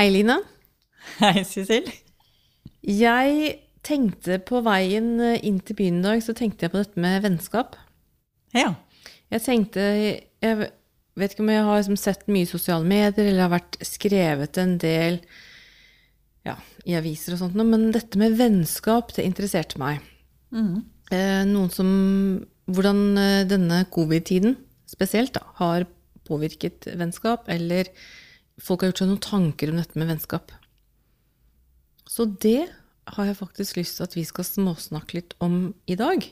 Hei, Line. Hei, Cecil. Jeg tenkte på veien inn til byen i dag, så tenkte jeg på dette med vennskap. Ja. Jeg tenkte Jeg vet ikke om jeg har liksom sett mye i sosiale medier, eller har vært skrevet en del ja, i aviser og sånt, noe, men dette med vennskap, det interesserte meg. Eh, noen som Hvordan eh, denne covid-tiden spesielt da, har påvirket vennskap, eller folk har gjort seg noen tanker om dette med vennskap. Så det har jeg faktisk lyst til at vi skal småsnakke litt om i dag.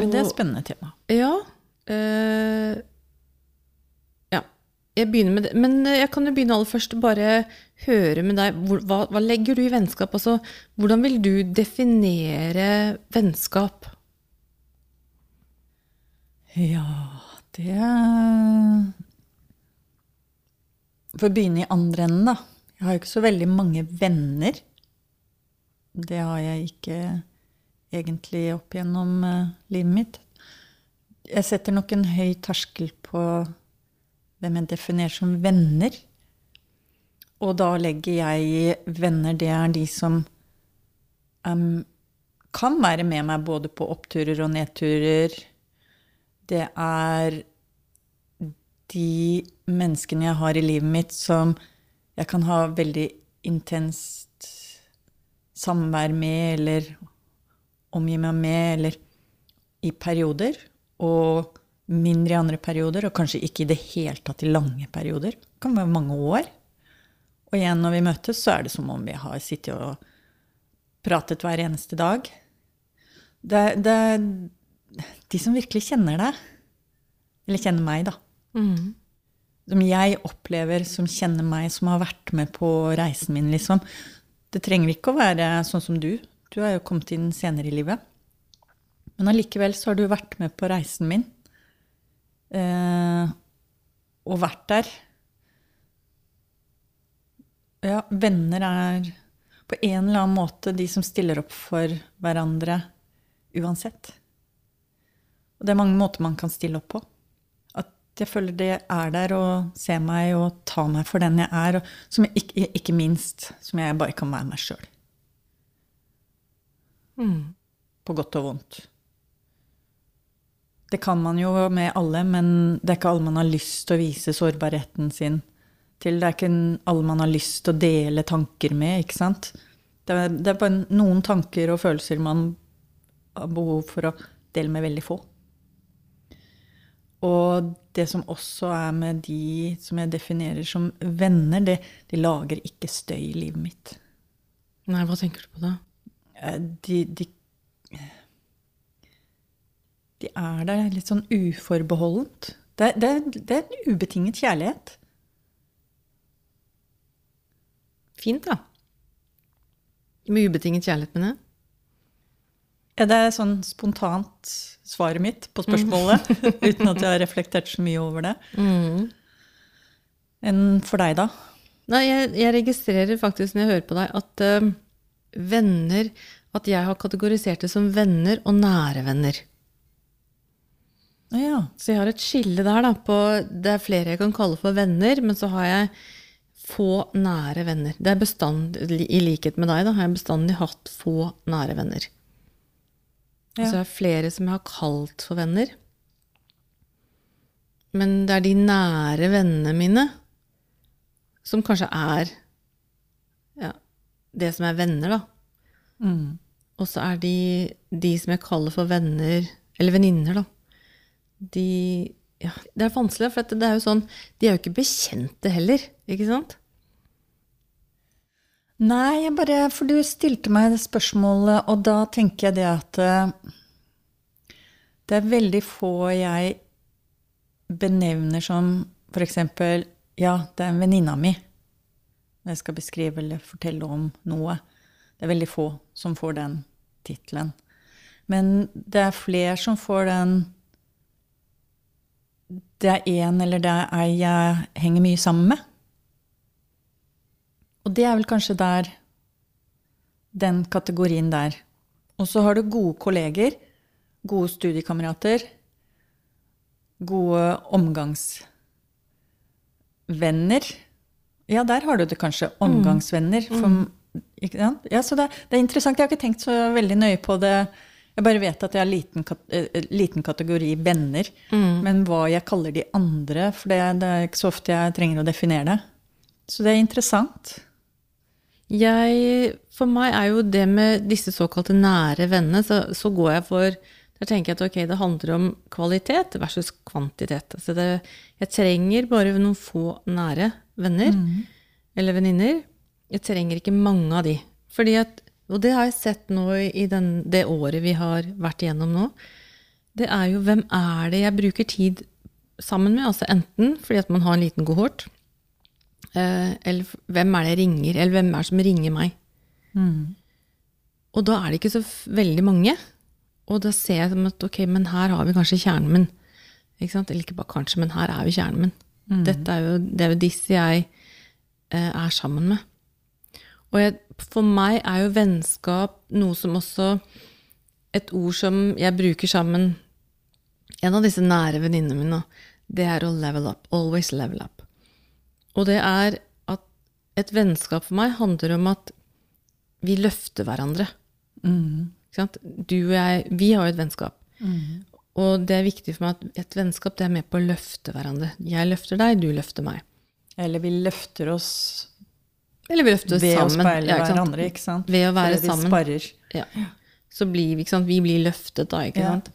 Men det er et spennende tema. Ja. Øh, ja. Jeg begynner med det. Men eh, jeg kan jo begynne aller først. Bare høre med deg. Hva, hva legger du i vennskap? Altså, hvordan vil du definere vennskap? Ja, det For å begynne i andre enden, da. Jeg har jo ikke så veldig mange venner. Det har jeg ikke egentlig opp gjennom eh, livet mitt. Jeg setter nok en høy terskel på hvem jeg definerer som venner. Og da legger jeg i venner, det er de som um, kan være med meg både på oppturer og nedturer. Det er de menneskene jeg har i livet mitt som jeg kan ha veldig intenst samvær med, eller omgi meg med, eller i perioder. Og mindre i andre perioder, og kanskje ikke i det hele tatt i lange perioder. Det kan være mange år. Og igjen, når vi møtes, så er det som om vi har sittet og pratet hver eneste dag. Det, er de som virkelig kjenner deg, eller kjenner meg, da. Som jeg opplever som kjenner meg, som har vært med på reisen min, liksom. Det trenger ikke å være sånn som du. Du har jo kommet inn senere i livet. Men allikevel så har du vært med på reisen min. Eh, og vært der. Ja, venner er på en eller annen måte de som stiller opp for hverandre uansett. Og det er mange måter man kan stille opp på. Jeg føler det er der og ser meg og tar meg for den jeg er. Og som jeg, ikke, ikke minst som jeg bare kan være meg sjøl. På godt og vondt. Det kan man jo med alle, men det er ikke alle man har lyst til å vise sårbarheten sin til. Det er ikke alle man har lyst til å dele tanker med, ikke sant? Det er, det er bare noen tanker og følelser man har behov for å dele med veldig få. Og det som også er med de som jeg definerer som venner, det, de lager ikke støy i livet mitt. Nei, hva tenker du på da? Eh, De, de, de er der litt sånn uforbeholdent. Det, det, det er en ubetinget kjærlighet. Fint, da. Med ubetinget kjærlighet, mener jeg. Ja, det er sånn spontant svaret mitt på spørsmålet, uten at jeg har reflektert så mye over det. Enn for deg, da? Nei, jeg, jeg registrerer faktisk når jeg hører på deg, at eh, venner At jeg har kategorisert det som venner og nære venner. Ja. Så jeg har et skille der, da. På, det er flere jeg kan kalle for venner, men så har jeg få nære venner. Det er bestand, I likhet med deg, da, har jeg bestandig hatt få nære venner. Og så er det flere som jeg har kalt for venner. Men det er de nære vennene mine som kanskje er ja, det som er venner, da. Mm. Og så er de, de som jeg kaller for venner, eller venninner, da. De ja, Det er vanskelig, for det er jo sånn De er jo ikke bekjente heller, ikke sant? Nei, jeg bare For du stilte meg det spørsmålet, og da tenker jeg det at eh, det er veldig få jeg benevner som eksempel Ja, det er en venninna mi. Jeg skal beskrive eller fortelle om noe. Det er veldig få som får den tittelen. Men det er flere som får den Det er én eller det er ei jeg henger mye sammen med. Og det er vel kanskje der den kategorien der. Og så har du gode kolleger, gode studiekamerater, gode omgangsvenner. Ja, der har du det kanskje. Omgangsvenner. For, ikke sant? Ja, så det, det er interessant. Jeg har ikke tenkt så veldig nøye på det. Jeg bare vet at jeg har liten, eh, liten kategori venner. Men hva jeg kaller de andre, for det, det er ikke så ofte jeg trenger å definere det. Så det er interessant. Jeg, for meg er jo det med disse såkalte nære vennene, så, så går jeg for Der tenker jeg at ok, det handler om kvalitet versus kvantitet. Altså det, jeg trenger bare noen få nære venner eller venninner. Jeg trenger ikke mange av de. Fordi at, og det har jeg sett nå i den, det året vi har vært igjennom nå. Det er jo hvem er det jeg bruker tid sammen med? Altså enten fordi at man har en liten kohort, eller hvem er det jeg ringer, eller hvem er det som ringer meg? Og da er det ikke så veldig mange. Og da ser jeg at ok, men her har vi kanskje kjernen min. Ikke sant? Eller ikke bare kanskje, men her er jo kjernen min. Dette er jo, det er jo disse jeg eh, er sammen med. Og jeg, for meg er jo vennskap noe som også Et ord som jeg bruker sammen En av disse nære venninnene mine, det er å level up. Always level up. Og det er at et vennskap for meg handler om at vi løfter hverandre. Ikke sant? Du og jeg, vi har jo et vennskap. Og det er viktig for meg at et vennskap det er med på å løfte hverandre. Jeg løfter deg, du løfter meg. Eller vi løfter oss Eller vi løfter oss ved å speile Ja, ikke sant? hverandre, ikke sant? Ved å være Eller vi sammen. Sparer. Ja. Så blir vi, vi blir løftet da, ikke Ja. sant?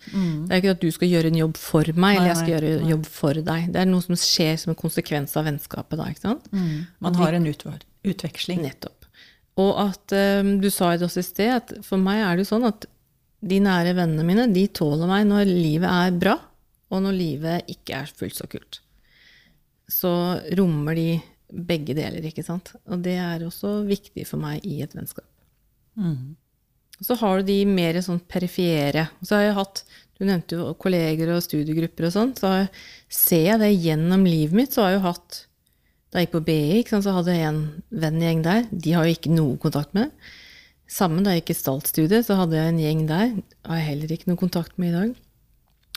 Det er ikke at du skal gjøre en jobb for meg, eller jeg skal gjøre en jobb for deg. Det er noe som skjer som en konsekvens av vennskapet da, ikke sant? Man har en utveksling. Nettopp. Og at um, du sa det også i sted, at for meg er det jo sånn at de nære vennene mine, de tåler meg når livet er bra, og når livet ikke er fullt så kult. Så rommer de begge deler, ikke sant? Og det er også viktig for meg i et vennskap. Så har du de mer sånn perifere. Så har jeg hatt, du nevnte jo kolleger og studiegrupper og sånn, så jeg- ser jeg det gjennom livet mitt, så har jeg jo hatt da jeg gikk på BI, så hadde jeg en vennegjeng der. De har jo ikke noe kontakt med. Sammen da jeg gikk i Stalt-studiet, så hadde jeg en gjeng der. Har jeg heller ikke noe kontakt med i dag.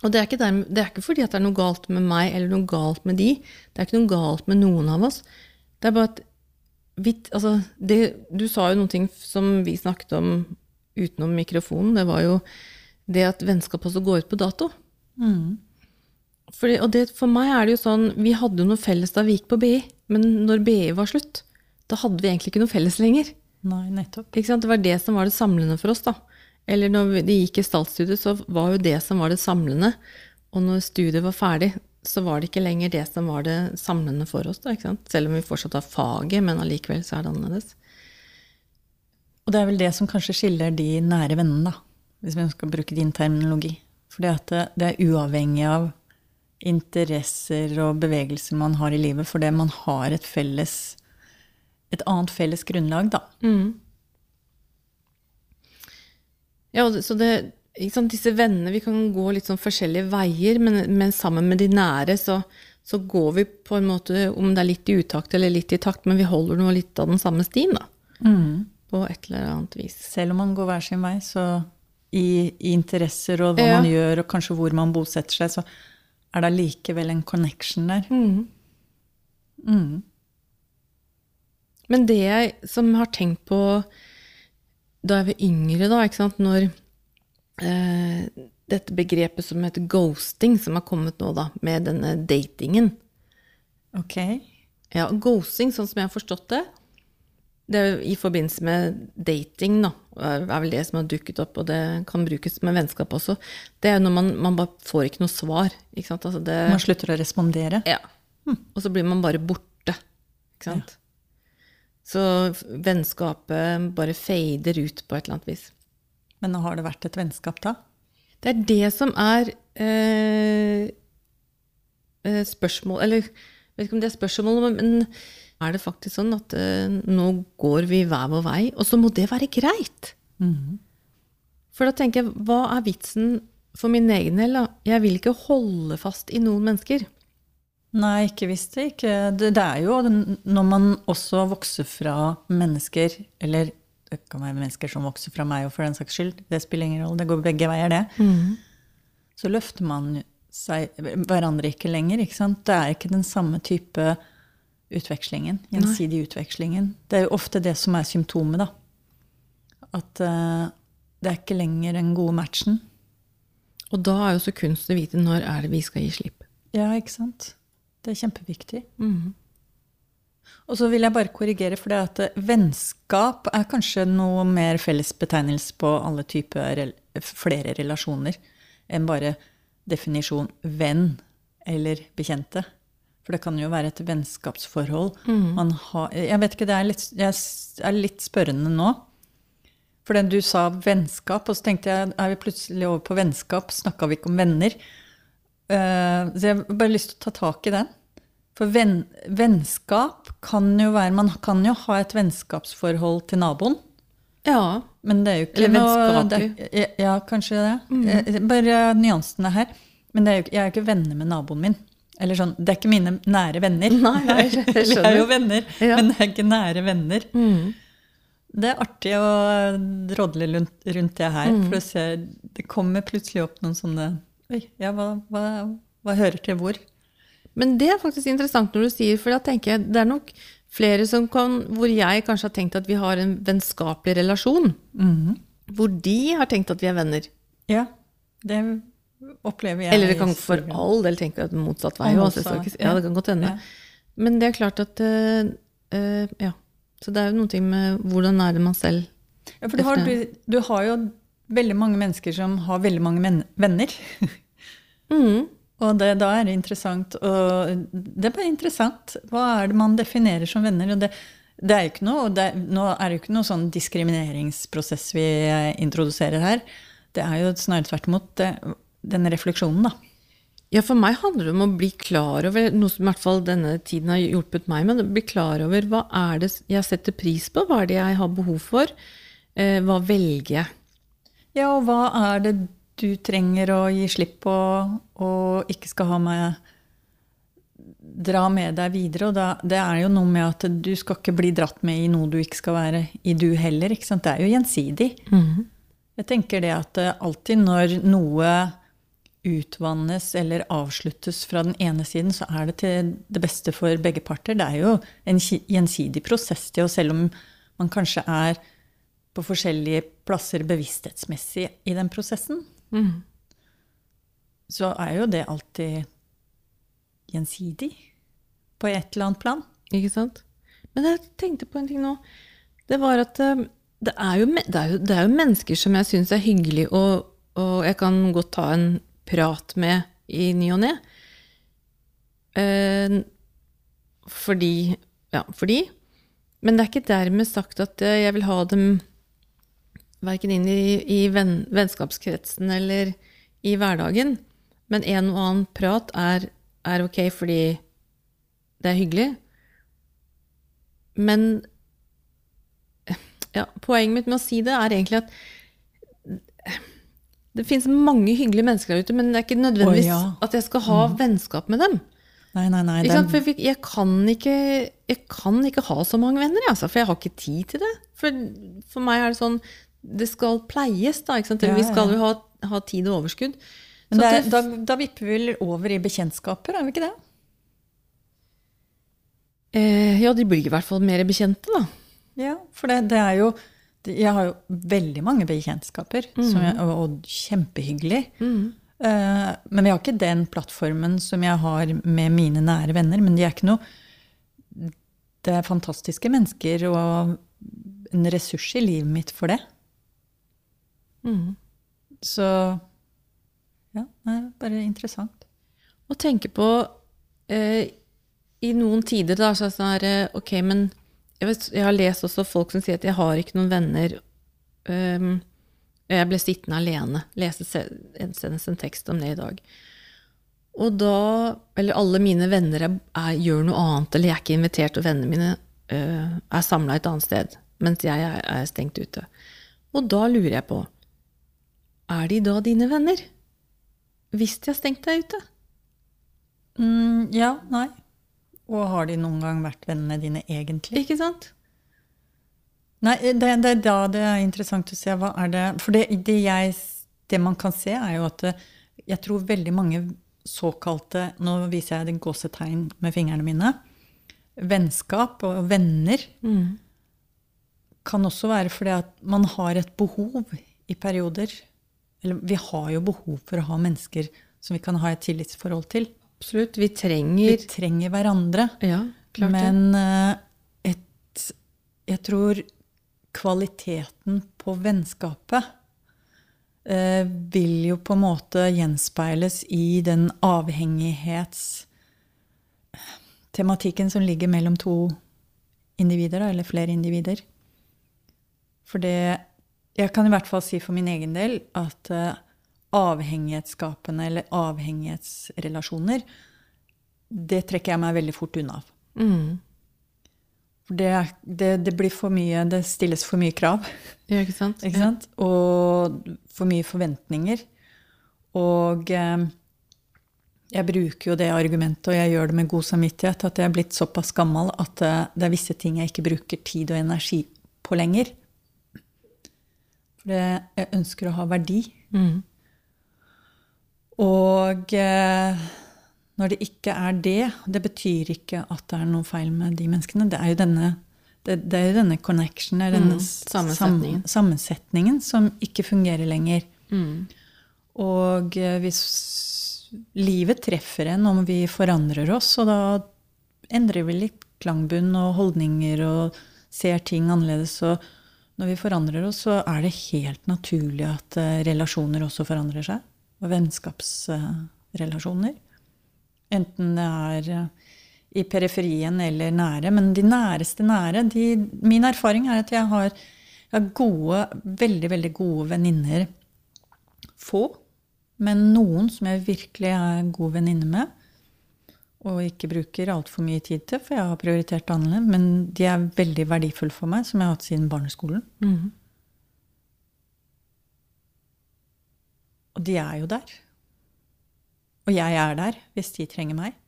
Og det er, der, det er ikke fordi at det er noe galt med meg eller noe galt med de. Det er ikke noe galt med noen av oss. Det er bare at vi, altså, det, Du sa jo noen ting som vi snakket om utenom mikrofonen. Det var jo det at vennskap også går ut på dato. Fordi, og det, for meg er det jo sånn Vi hadde jo noe felles da vi gikk på BI, men når BI var slutt, da hadde vi egentlig ikke noe felles lenger. Nei, nettopp. Ikke sant? Det var det som var det samlende for oss. da. Eller når de gikk i statsstudiet, så var jo det som var det samlende. Og når studiet var ferdig, så var det ikke lenger det som var det samlende for oss. da, ikke sant? Selv om vi fortsatt har faget, men allikevel så er det annerledes. Og det er vel det som kanskje skiller de nære vennene, da. Hvis vi skal bruke din terminologi. For det, det, er uavhengig av interesser og bevegelser man har i livet, fordi man har et felles et annet felles grunnlag, da. Ja, så det, sant? Disse vennene, vi kan gå litt sånn forskjellige veier, men, men sammen med de nære så, så går vi på en måte, om det er litt i utakt eller litt i takt, men vi holder noe litt av den samme stien, da. På et eller annet vis. Selv om man går hver sin vei, så i, i interesser og hva Ja. man gjør, og kanskje hvor man bosetter seg, så er det allikevel en connection der. Men det jeg som har tenkt på da jeg var yngre, da, ikke sant, når eh, dette begrepet som heter ghosting, som har kommet nå, da, med denne datingen Ok. Ja, ghosting, sånn som jeg har forstått det, det er i forbindelse med dating, da, er vel det som har dukket opp, og det kan brukes med vennskap også. Det er når man, man bare får ikke noe svar, ikke sant. Altså det, Man slutter å respondere. ja. Og så blir man bare borte. Ikke sant? Så vennskapet bare fader ut på et eller annet vis. Men har det vært et vennskap da? Det er det som er eh, eh, spørsmål Eller jeg vet ikke om det er spørsmål, men er det faktisk sånn at uh, nå går vi hver vår vei, og så må det være greit? For da tenker jeg, hva er vitsen for min egen del? Jeg vil ikke holde fast i noen mennesker. Nei, ikke hvis det ikke Det, det er jo når man også vokser fra mennesker, eller det kan være mennesker som vokser fra meg og for den saks skyld, det spiller ingen rolle, det går begge veier, det. Så løfter man seg hverandre ikke lenger, ikke sant. Det er ikke den samme type utvekslingen. Gjensidig utvekslingen. Det er jo ofte det som er symptomet, da. At uh, det er ikke lenger den gode matchen. Og da er jo så kunst å vite når er det vi skal gi slipp. Ja, ikke sant? Det er kjempeviktig. Og så vil jeg bare korrigere, for det at eh, vennskap er kanskje noe mer felles betegnelse på alle typer flere relasjoner enn bare definisjon venn eller bekjente. For det kan jo være et vennskapsforhold. Man har, jeg vet ikke, det er litt, jeg er litt spørrende nå. For den du sa vennskap, og så tenkte jeg er vi plutselig over på vennskap, snakka vi ikke om venner? Uh, så jeg har bare lyst til å ta tak i den. For venn, vennskap kan jo være Man kan jo ha et vennskapsforhold til naboen. Ja. Men det er jo ikke Eller vennskap. Ja, kanskje det. Mm. Bare nyansene her. Men det er jo, jeg er jo ikke venner med naboen min. Eller sånn, Det er ikke mine nære venner. Nei, nei, Vi er jo venner, Ja. men det er ikke nære venner. Mm. Det er artig å drodle rundt, det her. Mm. For du ser, det kommer plutselig opp noen sånne Oi, ja, hva, hva, hva hører til hvor? Men det er faktisk interessant når du sier, for da tenker jeg det er nok flere som kan, hvor jeg kanskje har tenkt at vi har en vennskapelig relasjon. Hvor de har tenkt at vi er venner. Ja, det opplever jeg. Eller det kan for all del tenke at motsatt vei. Ikke- ja, det kan godt hende. Ja. Men det er klart at uh, uh, Ja. Så det er jo noe med hvordan er det man selv Ja, for du har, du, du har jo veldig mange mennesker som har veldig mange men venner. mm. Og det, da er det interessant. Og det er bare interessant. Hva er det man definerer som venner? Og det, det er jo ikke noe, det, nå er det jo ikke noe sånn diskrimineringsprosess vi introduserer her. Det er jo snarere tvert imot denne refleksjonen, da. Ja, for meg handler det om å bli klar over noe som i hvert fall denne tiden har hjulpet meg med. Bli klar over hva er det jeg setter pris på, hva er det jeg har behov for, eh, hva velger jeg? Ja, og hva er det du trenger å gi slipp på og ikke skal ha med Dra med deg videre. Og da, det er jo noe med at du skal ikke bli dratt med i noe du ikke skal være i, du heller. ikke sant? Det er jo gjensidig. Jeg tenker det at eh, alltid når noe utvannes eller avsluttes fra den ene siden, så er det til det beste for begge parter. Det er jo en gjensidig prosess til, og selv om man kanskje er på forskjellige plasser bevissthetsmessig i den prosessen, så er jo det alltid gjensidig på et eller annet plan. Ikke sant? Men jeg tenkte på en ting nå. Det var at eh, det er jo, det er jo, det er jo mennesker som jeg syns er hyggelig, og, og jeg kan godt ta en prat med i ny og ne. Eh, fordi Ja, fordi. Men det er ikke dermed sagt at eh, jeg vil ha dem verken inn i, i venn, vennskapskretsen eller i hverdagen. Men en og annen prat er, er ok fordi det er hyggelig. Men ja, poenget mitt med å si det er egentlig at det finnes mange hyggelige mennesker der ute, men det er ikke nødvendigvis oh, ja. at jeg skal ha vennskap med dem. Nei, nei, nei. Er- For jeg, kan ikke, jeg kan ikke ha så mange venner, altså, for jeg har ikke tid til det. For, for meg er det sånn Det skal pleies, da. Ikke sant? Ja, Vi skal jo ha, ha tid og overskudd. Men Så det er, da, da vipper vi vel over i bekjentskaper, er vi ikke det? eh, ja, de blir i hvert fall mer bekjente, da. Ja, for det, det er jo Jeg har jo veldig mange bekjentskaper, som jeg, og, og kjempehyggelig. Eh, men vi har ikke den plattformen som jeg har med mine nære venner. Men de er ikke noe Det er fantastiske mennesker og en ressurs i livet mitt for det. Så ja, det er bare interessant. Å tenke på uh, I noen tider da, så er det sånn her eh, Ok, men jeg, vet, jeg har lest også folk som sier at jeg har ikke noen venner. Um, jeg ble sittende alene. Leste se- en, senest en tekst om det i dag. Og da Eller alle mine venner er, er, gjør noe annet, eller jeg er ikke invitert, og vennene mine uh, er samla et annet sted, mens jeg er, er stengt ute. Og da lurer jeg på Er de da dine venner? Hvis de har stengt deg ute? Mm, ja, nei. Og har de noen gang vært vennene dine egentlig? Ikke sant? Nei, det, det er da det er interessant å se hva er det For det, det, jeg, det man kan se, er jo at jeg tror veldig mange såkalte Nå viser jeg det gåsetegn med fingrene mine. vennskap og venner Mm. kan også være fordi at man har et behov i perioder. Eller vi har jo behov for å ha mennesker som vi kan ha et tillitsforhold til. Absolutt. Vi Vi trenger trenger hverandre. Ja, klart. Men eh, et, jeg tror kvaliteten på vennskapet eh, vil jo på en måte gjenspeiles i den avhengighetstematikken som ligger mellom to individer, eller flere individer. For det Jeg kan i hvert fall si for min egen del at eh, avhengighetsskapende eller avhengighetsrelasjoner, det trekker jeg meg veldig fort unna av. Mm. Det, det, det blir for mye Det stilles for mye krav. Ja, ikke sant? Ikke sant? Og for mye forventninger. Og eh, jeg bruker jo det argumentet, og jeg gjør det med god samvittighet, at jeg er blitt såpass gammel at eh, det er visse ting jeg ikke bruker tid og energi på lenger. For jeg ønsker å ha verdi. Mm. Og eh, når det ikke er det, det betyr ikke at det er noe feil med de menneskene. Det er jo denne, det, det er jo denne connection, denne Mm, sammensetningen. sam- sammensetningen som ikke fungerer lenger. Mm. Og eh, hvis livet treffer en om vi forandrer oss, og da endrer vi litt klangbunn og holdninger og ser ting annerledes. Og når vi forandrer oss, så er det helt naturlig at eh, relasjoner også forandrer seg. Og vennskapsrelasjoner. Enten det er eh, i periferien eller nære. Men de næreste nære de, Min erfaring er at jeg har, jeg har gode, veldig, veldig gode venninner. Få, men noen som jeg virkelig er god venninne med. Og ikke bruker altfor mye tid til, for jeg har prioritert annerledes. Men de er veldig verdifulle for meg, som jeg har hatt siden barneskolen. Mm. Og de er jo der. Og jeg er der hvis de trenger meg.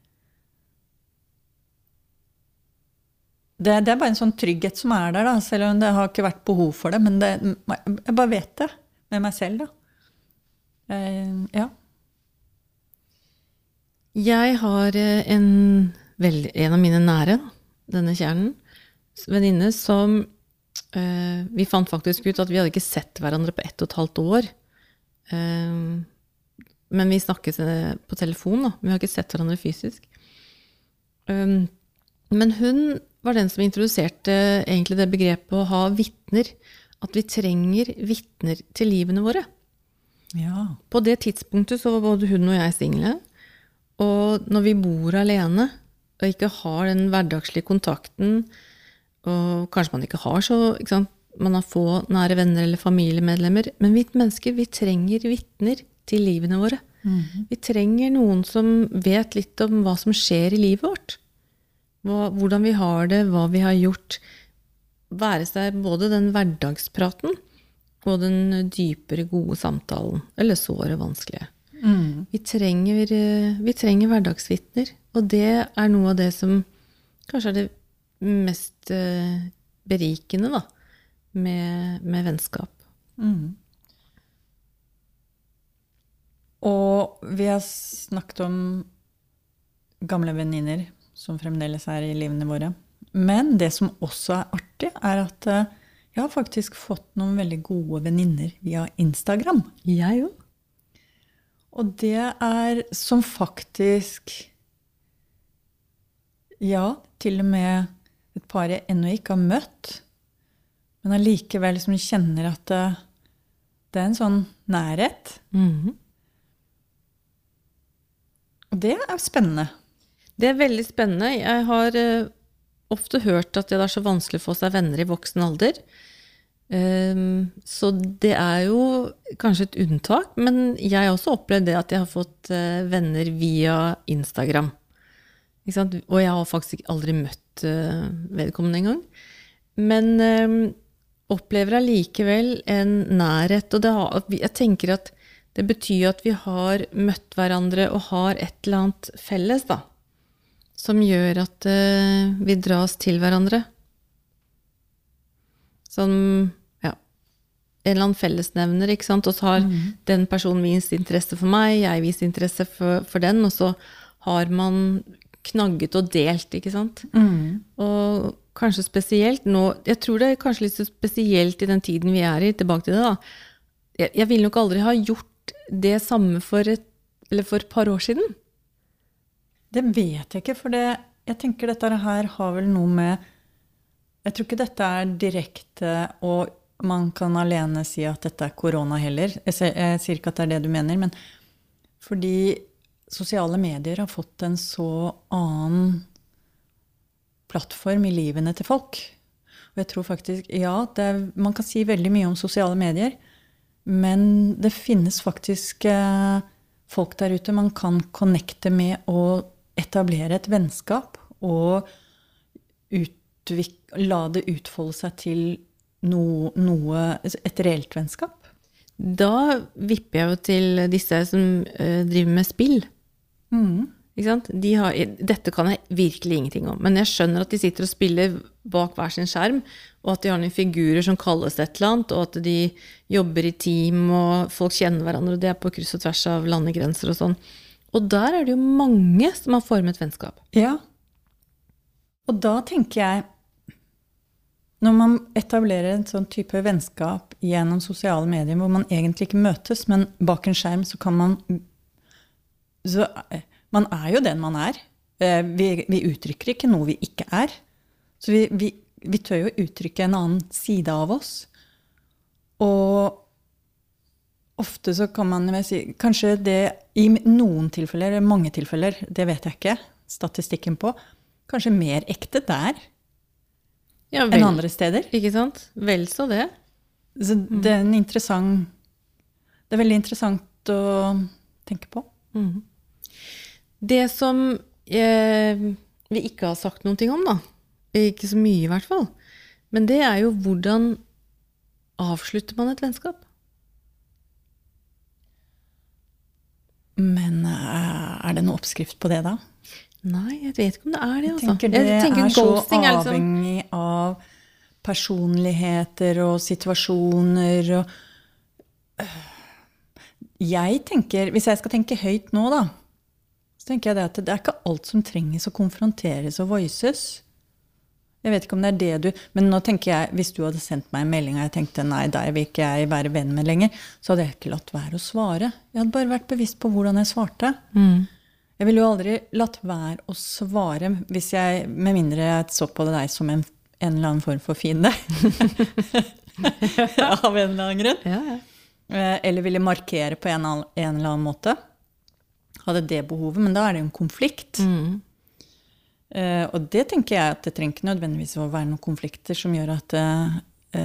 Det, det er bare en sånn trygghet som er der, da, selv om det har ikke vært behov for det. Men det, jeg bare vet det med meg selv, da. Eh, ja. Jeg har eh, en, vel, en av mine nære, denne kjernen, venninne, som eh, Vi fant faktisk ut at vi hadde ikke sett hverandre på ett og et halvt år. Eh, men vi snakket eh, på telefon, da. Vi har ikke sett hverandre fysisk. Um, men hun var den som introduserte egentlig det begrepet å ha vitner. At vi trenger vitner til livene våre. ja. På det tidspunktet så var både hun og jeg single. Og når vi bor alene og ikke har den hverdagslige kontakten, og kanskje man ikke har så ikke sant? Man har få nære venner eller familiemedlemmer, men vi mennesker vi trenger vitner til livene våre. Vi trenger noen som vet litt om hva som skjer i livet vårt. Hva, hvordan vi har det, hva vi har gjort. Være seg både den hverdagspraten og den dypere, gode samtalen. Eller såre vanskelige. Mm. Vi trenger, eh, vi trenger hverdagsvitner. Og det er noe av det som kanskje er det mest eh, berikende da, med, med vennskap. Mm. Og vi har snakket om gamle venninner som fremdeles er i livene våre. Men det som også er artig, er at eh, jeg har faktisk fått noen veldig gode venninner via Instagram. Jeg òg. Og det er som faktisk Ja, til og med et par jeg ennå ikke har møtt, men allikevel liksom kjenner at det, det er en sånn nærhet. Mhm. Og det er spennende. Det er veldig spennende. Jeg har uh, ofte hørt at det er så vanskelig å få seg venner i voksen alder. Um, så det er jo kanskje et unntak, men jeg har også opplevd det at jeg har fått uh, venner via Instagram. Og jeg har faktisk aldri møtt uh, vedkommende engang. Men ehm, opplever allikevel en nærhet. Og det har, jeg tenker at det betyr at vi har møtt hverandre og har et eller annet felles, da. Som gjør at uh, vi dras til hverandre. Som ja, en eller annen fellesnevner, ikke sant. Og så har den personen vist interesse for meg, jeg vist interesse for, for den, og så har man knagget og delt, ikke sant. Mm. Og kanskje spesielt nå Jeg tror det er kanskje litt så spesielt i den tiden vi er i, tilbake til det, da. Jeg, jeg ville nok aldri ha gjort det samme for et, for et par år siden. Det vet jeg ikke, for det, jeg tenker dette her har vel noe med Jeg tror ikke dette er direkte og man kan alene si at dette er korona heller. Jeg sier ikke at det er det du mener, men fordi sosiale medier har fått en så annen plattform i livene til folk. Og jeg tror faktisk, ja, er, man kan si veldig mye om sosiale medier, men det finnes faktisk eh, folk der ute man kan connecte med og etablere et vennskap. Og la det utfolde seg til no, noe, et reelt vennskap. Da vipper jeg jo til disse som uh, driver med spill. Mm. De har, dette kan jeg virkelig ingenting om, men jeg skjønner at de sitter og spiller bak hver sin skjerm, og at de har noen figurer som kalles et eller annet, og at de jobber i team, og folk kjenner hverandre, og det er på kryss og tvers av landegrenser og sånn. Og der er det jo mange som har formet vennskap. Ja. Og da tenker jeg Når man etablerer en sånn type vennskap gjennom sosiale medier, hvor man egentlig ikke møtes, men bak en skjerm så kan man så, Man er jo den man er. Eh, vi, vi uttrykker ikke noe vi ikke er. Så vi, vi, vi tør jo uttrykke en annen side av oss. Og ofte så kan man si Kanskje det i noen tilfeller, eller mange tilfeller, det vet jeg ikke statistikken på, kanskje mer ekte der ja, enn andre steder. Ikke sant? Vel så det. Så det er en interessant Det er veldig interessant å tenke på. Mm. Det som eh, vi ikke har sagt noen ting om, da, ikke så mye i hvert fall, men det er jo hvordan avslutter man et vennskap? Men eh, er det noen oppskrift på det, da? Nei, jeg vet ikke om det er det. Altså. Jeg tenker det jeg tenker er så avhengig er liksom... av personligheter og situasjoner og Jeg tenker, Hvis jeg skal tenke høyt nå, da, så tenker jeg det at det er ikke alt som trenges å konfronteres og voices. Jeg vet ikke om det er det du Men nå tenker jeg, hvis du hadde sendt meg en melding og jeg tenkte nei, deg vil ikke jeg være venn med lenger, så hadde jeg ikke latt være å svare. Jeg hadde bare vært bevisst på hvordan jeg svarte. Mm. Jeg ville jo aldri latt være å svare hvis jeg, med mindre jeg så på deg som en, en eller annen form for fiende. Av en eller annen grunn. Ja, ja. Eh, eller ville markere på en, en, eller annen måte. Hadde det behovet. Men da er det jo en konflikt. Mm. Uh, og det tenker jeg at det trenger ikke nødvendigvis å være noen konflikter som gjør at uh,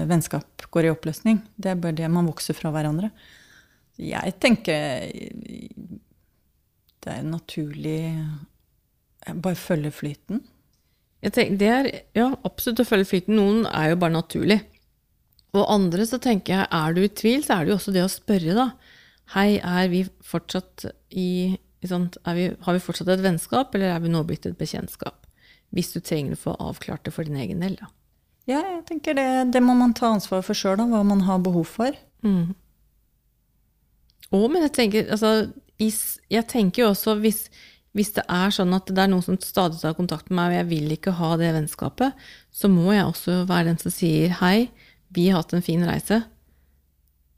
vennskap går i oppløsning. Det er bare det man vokser fra hverandre. Jeg tenker det er naturlig Bare følge flyten. Tenker, det er ja, absolutt å følge flyten. Noen er jo bare naturlig. Og andre så tenker jeg, er du i tvil, så er det jo også det å spørre, da. Hei, er vi fortsatt i vi, har vi fortsatt et vennskap, eller er vi nå blitt et bekjentskap? Hvis du trenger å få avklart det for din egen del, da. Ja, jeg tenker det, det må man ta ansvar for sjøl, hva man har behov for. Mm. Og, men jeg tenker, altså, jeg tenker jo også hvis, hvis, det er sånn at det er noen som stadig tar kontakt med meg, og jeg vil ikke ha det vennskapet, så må jeg også være den som sier hei, vi har hatt en fin reise,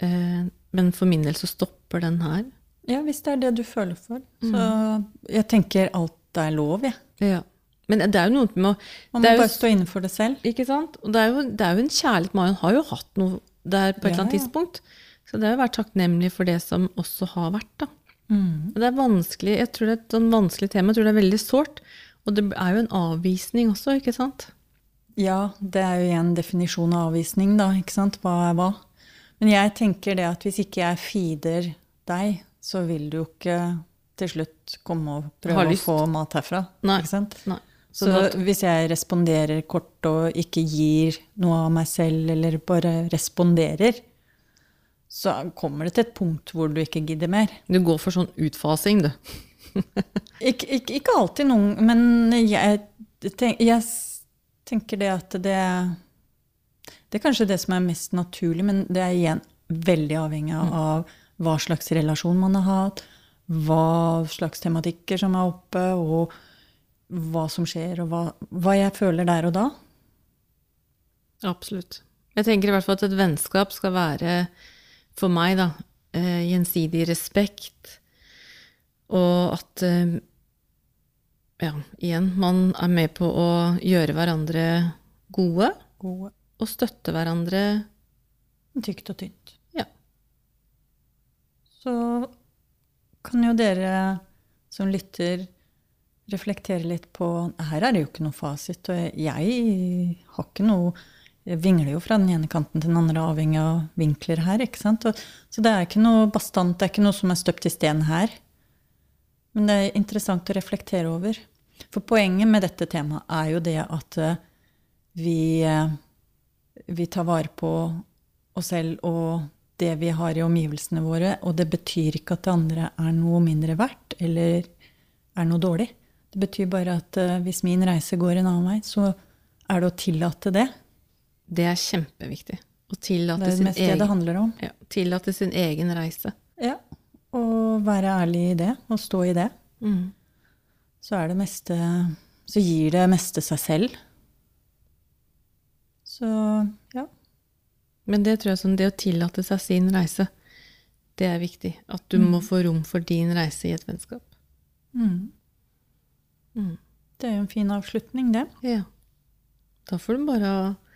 eh, men for min del så stopper den her. Ja, hvis det er det du føler for. Så mm. jeg tenker alt er lov, jeg. Ja. Men det er jo noe med å Man må bare jo, stå inne for det selv. Ikke sant? Og det er jo, det er jo en kjærlighet Marion har jo hatt noe der på et ja, eller annet tidspunkt. Så det er jo å være takknemlig for det som også har vært, da. Mm. Og det er vanskelig, jeg tror det er et sånn vanskelig tema. Jeg tror det er veldig sårt. Og det er jo en avvisning også, ikke sant? Ja, det er jo en definisjon av avvisning, da. ikke sant? Hva er hva? Men jeg tenker det at hvis ikke jeg feeder deg, så vil du jo ikke til slutt komme og prøve å få mat herfra. Nei. Ikke sant? Nei. Så, så hvis jeg responderer kort og ikke gir noe av meg selv, eller bare responderer, så kommer det til et punkt hvor du ikke gidder mer. Du går for sånn utfasing, du. ikke, ikke, ikke, alltid noen, men jeg, tenk, jeg, tenker det at det Det er kanskje det som er mest naturlig, men det er igjen veldig avhengig av mm hva slags relasjon man har hatt, hva slags tematikker som er oppe, og hva som skjer, og hva, hva jeg føler der og da. Absolutt. Jeg tenker i hvert fall at et vennskap skal være, for meg, da, eh, gjensidig respekt, og at eh, ja, igjen, man er med på å gjøre hverandre gode, Gode. og støtte hverandre. Tykt og tynt. Så kan jo dere som lytter reflektere litt på Her er det jo ikke noe fasit. Og jeg har ikke noe Jeg vingler jo fra den ene kanten til den andre, avhengig av vinkler her. ikke sant? Og, så det er ikke noe bastant, det er ikke noe som er støpt i sten her. Men det er interessant å reflektere over. For poenget med dette temaet er jo det at eh, vi, eh, vi tar vare på oss selv og det vi har i omgivelsene våre. Og det betyr ikke at det andre er noe mindre verdt eller er noe dårlig. Det betyr bare at eh, hvis min reise går en annen vei, så er det å tillate det. Det er kjempeviktig. Å Det er det mest det handler om. ja, tillate sin egen reise. Ja. Og være ærlig i det, og stå i det. Mm. Så er det meste Så gir det meste seg selv. Så. Men det tror jeg sånn, det å tillate seg sin reise, det er viktig. At du må få rom for din reise i et vennskap. Mm. Mm. Det er jo en fin avslutning, det. Ja. Da får du bare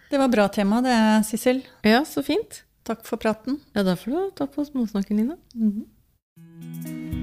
Det var bra tema, det, Sissel. Ja, så fint. Takk for praten. Ja, da får du ta på småsnakken, Nina. Mhm.